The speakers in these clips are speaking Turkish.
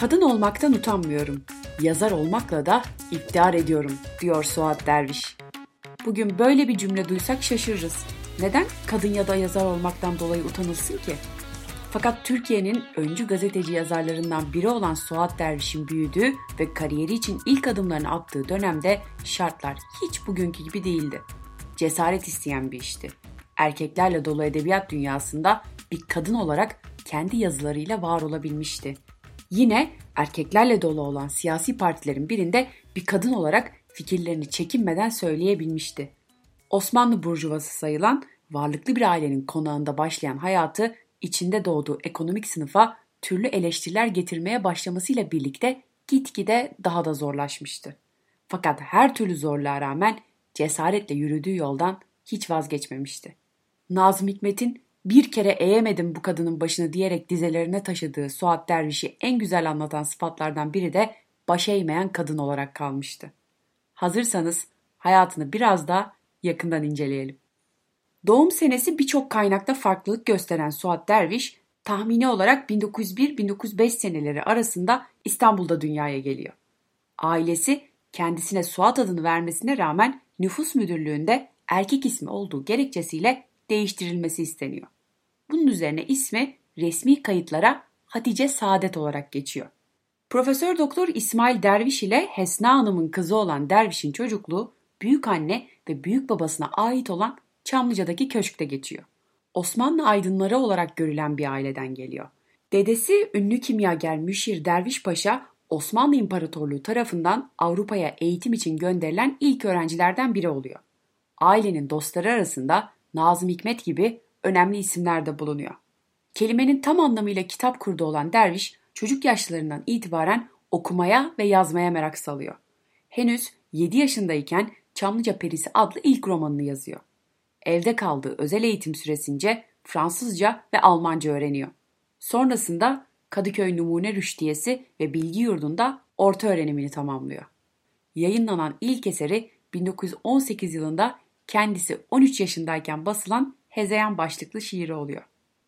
Kadın olmaktan utanmıyorum. Yazar olmakla da iftihar ediyorum diyor Suat Derviş. Bugün böyle bir cümle duysak şaşırırız. Neden kadın ya da yazar olmaktan dolayı utanılsın ki? Fakat Türkiye'nin öncü gazeteci yazarlarından biri olan Suat Derviş'in büyüdüğü ve kariyeri için ilk adımlarını attığı dönemde şartlar hiç bugünkü gibi değildi. Cesaret isteyen bir işti. Erkeklerle dolu edebiyat dünyasında bir kadın olarak kendi yazılarıyla var olabilmişti. Yine erkeklerle dolu olan siyasi partilerin birinde bir kadın olarak fikirlerini çekinmeden söyleyebilmişti. Osmanlı burjuvası sayılan varlıklı bir ailenin konağında başlayan hayatı içinde doğduğu ekonomik sınıfa türlü eleştiriler getirmeye başlamasıyla birlikte gitgide daha da zorlaşmıştı. Fakat her türlü zorluğa rağmen cesaretle yürüdüğü yoldan hiç vazgeçmemişti. Nazım Hikmet'in bir kere eğemedim bu kadının başını diyerek dizelerine taşıdığı Suat Derviş'i en güzel anlatan sıfatlardan biri de baş eğmeyen kadın olarak kalmıştı. Hazırsanız hayatını biraz daha yakından inceleyelim. Doğum senesi birçok kaynakta farklılık gösteren Suat Derviş, tahmini olarak 1901-1905 seneleri arasında İstanbul'da dünyaya geliyor. Ailesi kendisine Suat adını vermesine rağmen nüfus müdürlüğünde erkek ismi olduğu gerekçesiyle değiştirilmesi isteniyor. Bunun üzerine ismi resmi kayıtlara Hatice Saadet olarak geçiyor. Profesör Doktor İsmail Derviş ile Hesna Hanım'ın kızı olan Derviş'in çocukluğu büyük anne ve büyük babasına ait olan Çamlıca'daki köşkte geçiyor. Osmanlı aydınları olarak görülen bir aileden geliyor. Dedesi ünlü kimyager Müşir Derviş Paşa Osmanlı İmparatorluğu tarafından Avrupa'ya eğitim için gönderilen ilk öğrencilerden biri oluyor. Ailenin dostları arasında Nazım Hikmet gibi önemli isimler de bulunuyor. Kelimenin tam anlamıyla kitap kurdu olan derviş çocuk yaşlarından itibaren okumaya ve yazmaya merak salıyor. Henüz 7 yaşındayken Çamlıca Perisi adlı ilk romanını yazıyor. Evde kaldığı özel eğitim süresince Fransızca ve Almanca öğreniyor. Sonrasında Kadıköy Numune Rüştiyesi ve Bilgi Yurdu'nda orta öğrenimini tamamlıyor. Yayınlanan ilk eseri 1918 yılında kendisi 13 yaşındayken basılan Hezeyan başlıklı şiiri oluyor.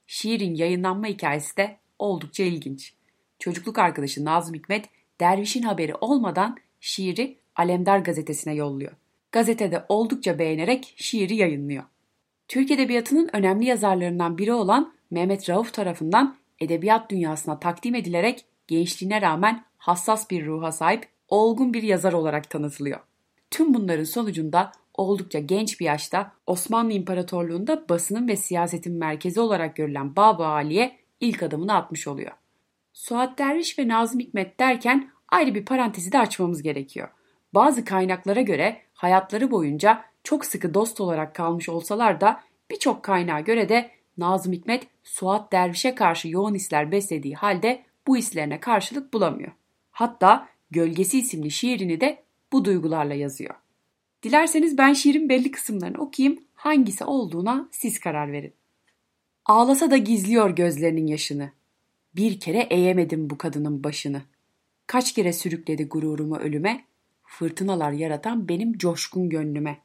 Şiirin yayınlanma hikayesi de oldukça ilginç. Çocukluk arkadaşı Nazım Hikmet dervişin haberi olmadan şiiri Alemdar gazetesine yolluyor. Gazetede oldukça beğenerek şiiri yayınlıyor. Türk Edebiyatı'nın önemli yazarlarından biri olan Mehmet Rauf tarafından edebiyat dünyasına takdim edilerek gençliğine rağmen hassas bir ruha sahip olgun bir yazar olarak tanıtılıyor. Tüm bunların sonucunda oldukça genç bir yaşta Osmanlı İmparatorluğu'nda basının ve siyasetin merkezi olarak görülen Baba Ali'ye ilk adımını atmış oluyor. Suat Derviş ve Nazım Hikmet derken ayrı bir parantezi de açmamız gerekiyor. Bazı kaynaklara göre hayatları boyunca çok sıkı dost olarak kalmış olsalar da birçok kaynağa göre de Nazım Hikmet Suat Derviş'e karşı yoğun hisler beslediği halde bu hislerine karşılık bulamıyor. Hatta Gölgesi isimli şiirini de bu duygularla yazıyor. Dilerseniz ben şiirin belli kısımlarını okuyayım, hangisi olduğuna siz karar verin. Ağlasa da gizliyor gözlerinin yaşını. Bir kere eğemedim bu kadının başını. Kaç kere sürükledi gururumu ölüme, fırtınalar yaratan benim coşkun gönlüme.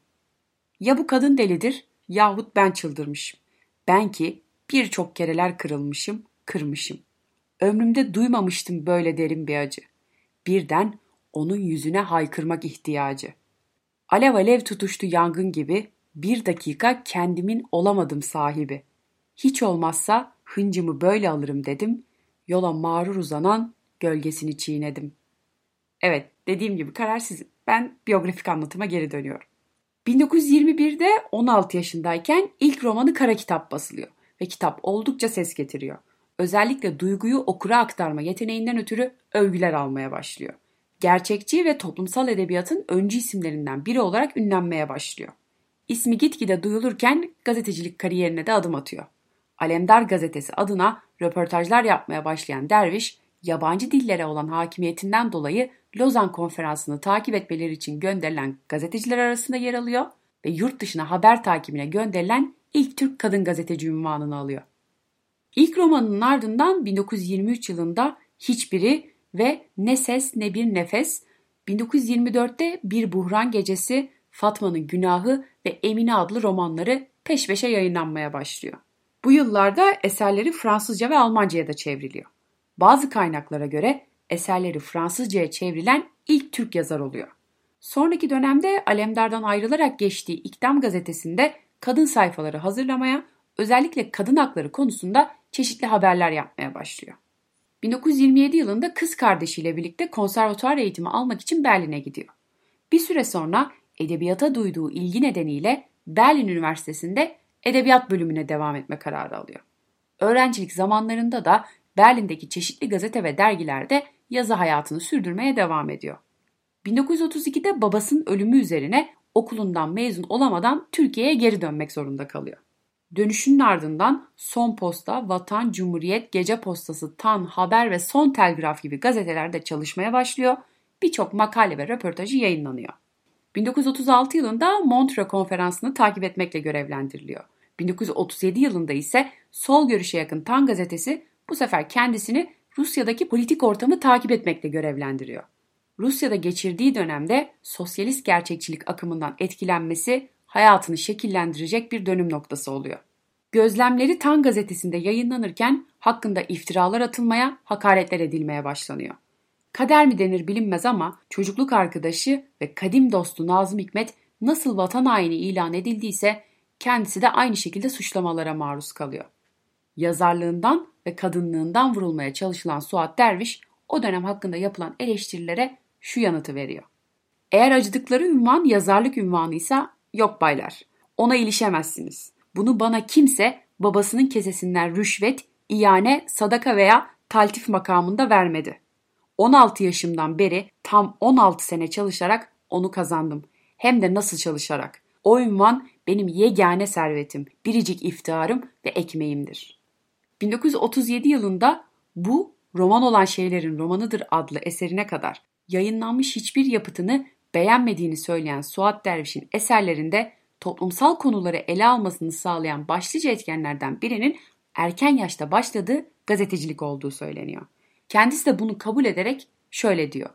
Ya bu kadın delidir yahut ben çıldırmışım. Ben ki birçok kereler kırılmışım, kırmışım. Ömrümde duymamıştım böyle derin bir acı. Birden onun yüzüne haykırmak ihtiyacı. Alev alev tutuştu yangın gibi bir dakika kendimin olamadım sahibi. Hiç olmazsa hıncımı böyle alırım dedim. Yola mağrur uzanan gölgesini çiğnedim. Evet dediğim gibi karar. Ben biyografik anlatıma geri dönüyorum. 1921'de 16 yaşındayken ilk romanı Kara Kitap basılıyor ve kitap oldukça ses getiriyor. Özellikle duyguyu okura aktarma yeteneğinden ötürü övgüler almaya başlıyor. Gerçekçi ve toplumsal edebiyatın öncü isimlerinden biri olarak ünlenmeye başlıyor. İsmi gitgide duyulurken gazetecilik kariyerine de adım atıyor. Alemdar gazetesi adına röportajlar yapmaya başlayan Derviş, yabancı dillere olan hakimiyetinden dolayı Lozan Konferansı'nı takip etmeleri için gönderilen gazeteciler arasında yer alıyor ve yurt dışına haber takibine gönderilen ilk Türk kadın gazeteci ünvanını alıyor. İlk romanının ardından 1923 yılında Hiçbiri ve Ne Ses Ne Bir Nefes, 1924'te Bir Buhran Gecesi, Fatma'nın Günahı ve Emine adlı romanları peş peşe yayınlanmaya başlıyor. Bu yıllarda eserleri Fransızca ve Almanca'ya da çevriliyor. Bazı kaynaklara göre eserleri Fransızcaya çevrilen ilk Türk yazar oluyor. Sonraki dönemde Alemdar'dan ayrılarak geçtiği İktam gazetesinde kadın sayfaları hazırlamaya, özellikle kadın hakları konusunda çeşitli haberler yapmaya başlıyor. 1927 yılında kız kardeşiyle birlikte konservatuar eğitimi almak için Berlin'e gidiyor. Bir süre sonra edebiyata duyduğu ilgi nedeniyle Berlin Üniversitesi'nde edebiyat bölümüne devam etme kararı alıyor. Öğrencilik zamanlarında da Berlin'deki çeşitli gazete ve dergilerde yazı hayatını sürdürmeye devam ediyor. 1932'de babasının ölümü üzerine okulundan mezun olamadan Türkiye'ye geri dönmek zorunda kalıyor. Dönüşünün ardından Son Posta, Vatan, Cumhuriyet, Gece Postası, Tan, Haber ve Son Telgraf gibi gazetelerde çalışmaya başlıyor. Birçok makale ve röportajı yayınlanıyor. 1936 yılında Montreux Konferansı'nı takip etmekle görevlendiriliyor. 1937 yılında ise sol görüşe yakın Tan gazetesi bu sefer kendisini Rusya'daki politik ortamı takip etmekle görevlendiriyor. Rusya'da geçirdiği dönemde sosyalist gerçekçilik akımından etkilenmesi hayatını şekillendirecek bir dönüm noktası oluyor. Gözlemleri Tan gazetesinde yayınlanırken hakkında iftiralar atılmaya, hakaretler edilmeye başlanıyor. Kader mi denir bilinmez ama çocukluk arkadaşı ve kadim dostu Nazım Hikmet nasıl vatan haini ilan edildiyse kendisi de aynı şekilde suçlamalara maruz kalıyor. Yazarlığından ve kadınlığından vurulmaya çalışılan Suat Derviş o dönem hakkında yapılan eleştirilere şu yanıtı veriyor. Eğer acıdıkları ünvan yazarlık ünvanıysa yok baylar. Ona ilişemezsiniz. Bunu bana kimse babasının kesesinden rüşvet, iyane, sadaka veya taltif makamında vermedi. 16 yaşımdan beri tam 16 sene çalışarak onu kazandım. Hem de nasıl çalışarak. O ünvan benim yegane servetim, biricik iftiharım ve ekmeğimdir. 1937 yılında bu roman olan şeylerin romanıdır adlı eserine kadar yayınlanmış hiçbir yapıtını beğenmediğini söyleyen Suat Derviş'in eserlerinde toplumsal konuları ele almasını sağlayan başlıca etkenlerden birinin erken yaşta başladığı gazetecilik olduğu söyleniyor. Kendisi de bunu kabul ederek şöyle diyor.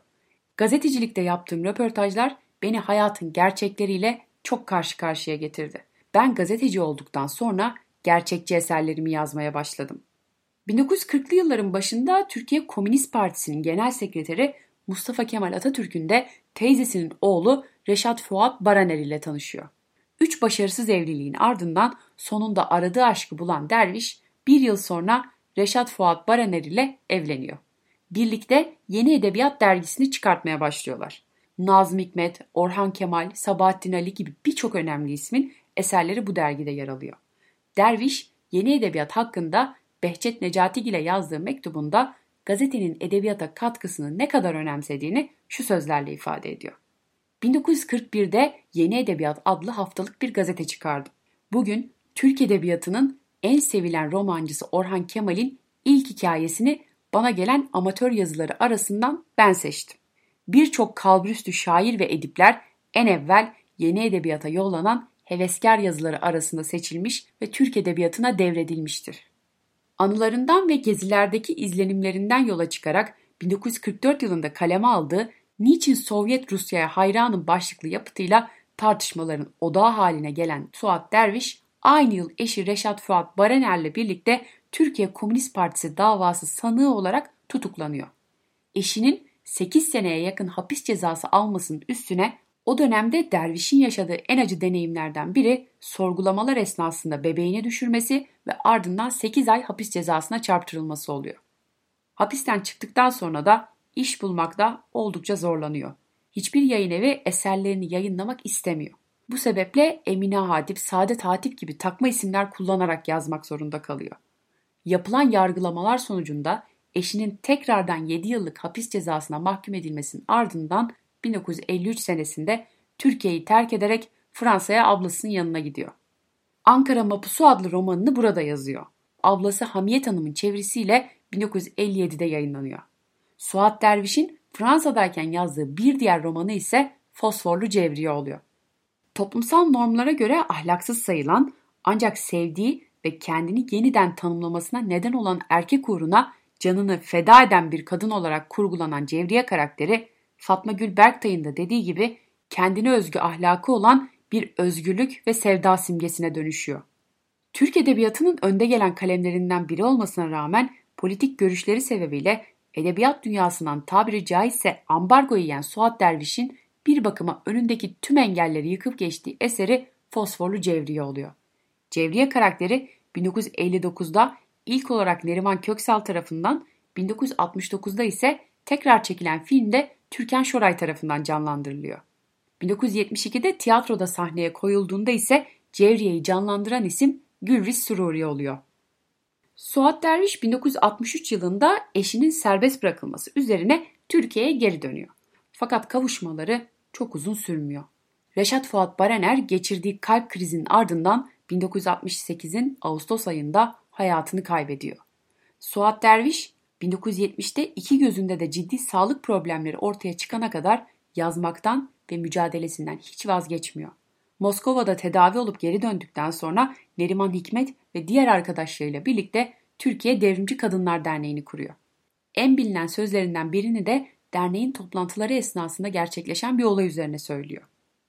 Gazetecilikte yaptığım röportajlar beni hayatın gerçekleriyle çok karşı karşıya getirdi. Ben gazeteci olduktan sonra gerçekçi eserlerimi yazmaya başladım. 1940'lı yılların başında Türkiye Komünist Partisi'nin genel sekreteri Mustafa Kemal Atatürk'ün de teyzesinin oğlu Reşat Fuat Baraner ile tanışıyor. Üç başarısız evliliğin ardından sonunda aradığı aşkı bulan Derviş bir yıl sonra Reşat Fuat Baraner ile evleniyor. Birlikte Yeni Edebiyat dergisini çıkartmaya başlıyorlar. Nazım Hikmet, Orhan Kemal, Sabahattin Ali gibi birçok önemli ismin eserleri bu dergide yer alıyor. Derviş, Yeni Edebiyat hakkında Behçet Necatigil ile yazdığı mektubunda gazetenin edebiyata katkısını ne kadar önemsediğini şu sözlerle ifade ediyor. 1941'de Yeni Edebiyat adlı haftalık bir gazete çıkardı. Bugün Türk Edebiyatı'nın en sevilen romancısı Orhan Kemal'in ilk hikayesini bana gelen amatör yazıları arasından ben seçtim. Birçok kalburüstü şair ve edipler en evvel yeni edebiyata yollanan heveskar yazıları arasında seçilmiş ve Türk edebiyatına devredilmiştir. Anılarından ve gezilerdeki izlenimlerinden yola çıkarak 1944 yılında kaleme aldığı Niçin Sovyet Rusya'ya hayranım başlıklı yapıtıyla tartışmaların odağı haline gelen Suat Derviş, aynı yıl eşi Reşat Fuat Barener'le birlikte Türkiye Komünist Partisi davası sanığı olarak tutuklanıyor. Eşinin 8 seneye yakın hapis cezası almasının üstüne o dönemde dervişin yaşadığı en acı deneyimlerden biri sorgulamalar esnasında bebeğini düşürmesi ve ardından 8 ay hapis cezasına çarptırılması oluyor. Hapisten çıktıktan sonra da iş bulmakta oldukça zorlanıyor. Hiçbir yayın evi eserlerini yayınlamak istemiyor. Bu sebeple Emine Hatip, Saadet Hatip gibi takma isimler kullanarak yazmak zorunda kalıyor. Yapılan yargılamalar sonucunda eşinin tekrardan 7 yıllık hapis cezasına mahkum edilmesinin ardından 1953 senesinde Türkiye'yi terk ederek Fransa'ya ablasının yanına gidiyor. Ankara Mapusu adlı romanını burada yazıyor. Ablası Hamiyet Hanım'ın çevirisiyle 1957'de yayınlanıyor. Suat Derviş'in Fransa'dayken yazdığı bir diğer romanı ise Fosforlu Cevriye oluyor. Toplumsal normlara göre ahlaksız sayılan ancak sevdiği ve kendini yeniden tanımlamasına neden olan erkek uğruna canını feda eden bir kadın olarak kurgulanan Cevriye karakteri Fatma Gül Berktay'ın da dediği gibi kendine özgü ahlakı olan bir özgürlük ve sevda simgesine dönüşüyor. Türk Edebiyatı'nın önde gelen kalemlerinden biri olmasına rağmen politik görüşleri sebebiyle edebiyat dünyasından tabiri caizse ambargo yiyen Suat Derviş'in bir bakıma önündeki tüm engelleri yıkıp geçtiği eseri Fosforlu Cevriye oluyor. Cevriye karakteri 1959'da ilk olarak Neriman Köksal tarafından, 1969'da ise tekrar çekilen filmde Türkan Şoray tarafından canlandırılıyor. 1972'de tiyatroda sahneye koyulduğunda ise Cevriye'yi canlandıran isim Gülriz Sururi oluyor. Suat Derviş 1963 yılında eşinin serbest bırakılması üzerine Türkiye'ye geri dönüyor. Fakat kavuşmaları çok uzun sürmüyor. Reşat Fuat Barener geçirdiği kalp krizinin ardından 1968'in Ağustos ayında hayatını kaybediyor. Suat Derviş 1970'te iki gözünde de ciddi sağlık problemleri ortaya çıkana kadar yazmaktan ve mücadelesinden hiç vazgeçmiyor. Moskova'da tedavi olup geri döndükten sonra Neriman Hikmet ve diğer arkadaşlarıyla birlikte Türkiye Devrimci Kadınlar Derneği'ni kuruyor. En bilinen sözlerinden birini de derneğin toplantıları esnasında gerçekleşen bir olay üzerine söylüyor.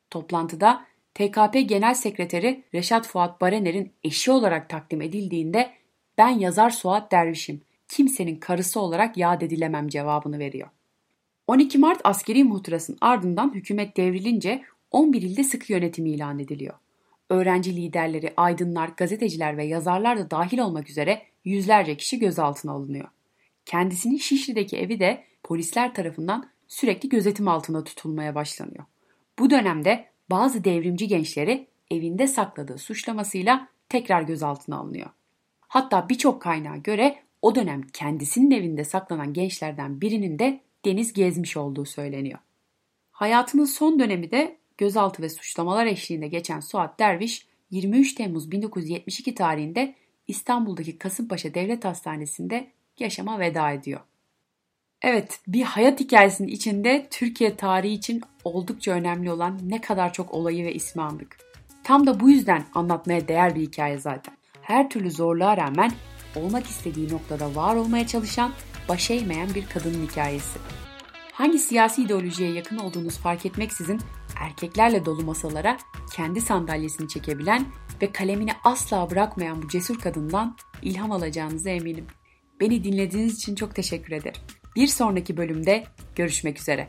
Toplantıda TKP Genel Sekreteri Reşat Fuat Barener'in eşi olarak takdim edildiğinde ben yazar Suat Derviş'im, kimsenin karısı olarak yad edilemem cevabını veriyor. 12 Mart askeri muhtırasının ardından hükümet devrilince 11 ilde sıkı yönetim ilan ediliyor. Öğrenci liderleri, aydınlar, gazeteciler ve yazarlar da dahil olmak üzere yüzlerce kişi gözaltına alınıyor. Kendisinin Şişli'deki evi de polisler tarafından sürekli gözetim altında tutulmaya başlanıyor. Bu dönemde bazı devrimci gençleri evinde sakladığı suçlamasıyla tekrar gözaltına alınıyor. Hatta birçok kaynağa göre o dönem kendisinin evinde saklanan gençlerden birinin de deniz gezmiş olduğu söyleniyor. Hayatının son dönemi de gözaltı ve suçlamalar eşliğinde geçen Suat Derviş 23 Temmuz 1972 tarihinde İstanbul'daki Kasımpaşa Devlet Hastanesi'nde yaşama veda ediyor. Evet, bir hayat hikayesinin içinde Türkiye tarihi için oldukça önemli olan ne kadar çok olayı ve ismi andık. Tam da bu yüzden anlatmaya değer bir hikaye zaten. Her türlü zorluğa rağmen olmak istediği noktada var olmaya çalışan, baş eğmeyen bir kadının hikayesi. Hangi siyasi ideolojiye yakın olduğunuz fark etmeksizin erkeklerle dolu masalara kendi sandalyesini çekebilen ve kalemini asla bırakmayan bu cesur kadından ilham alacağınıza eminim. Beni dinlediğiniz için çok teşekkür ederim. Bir sonraki bölümde görüşmek üzere.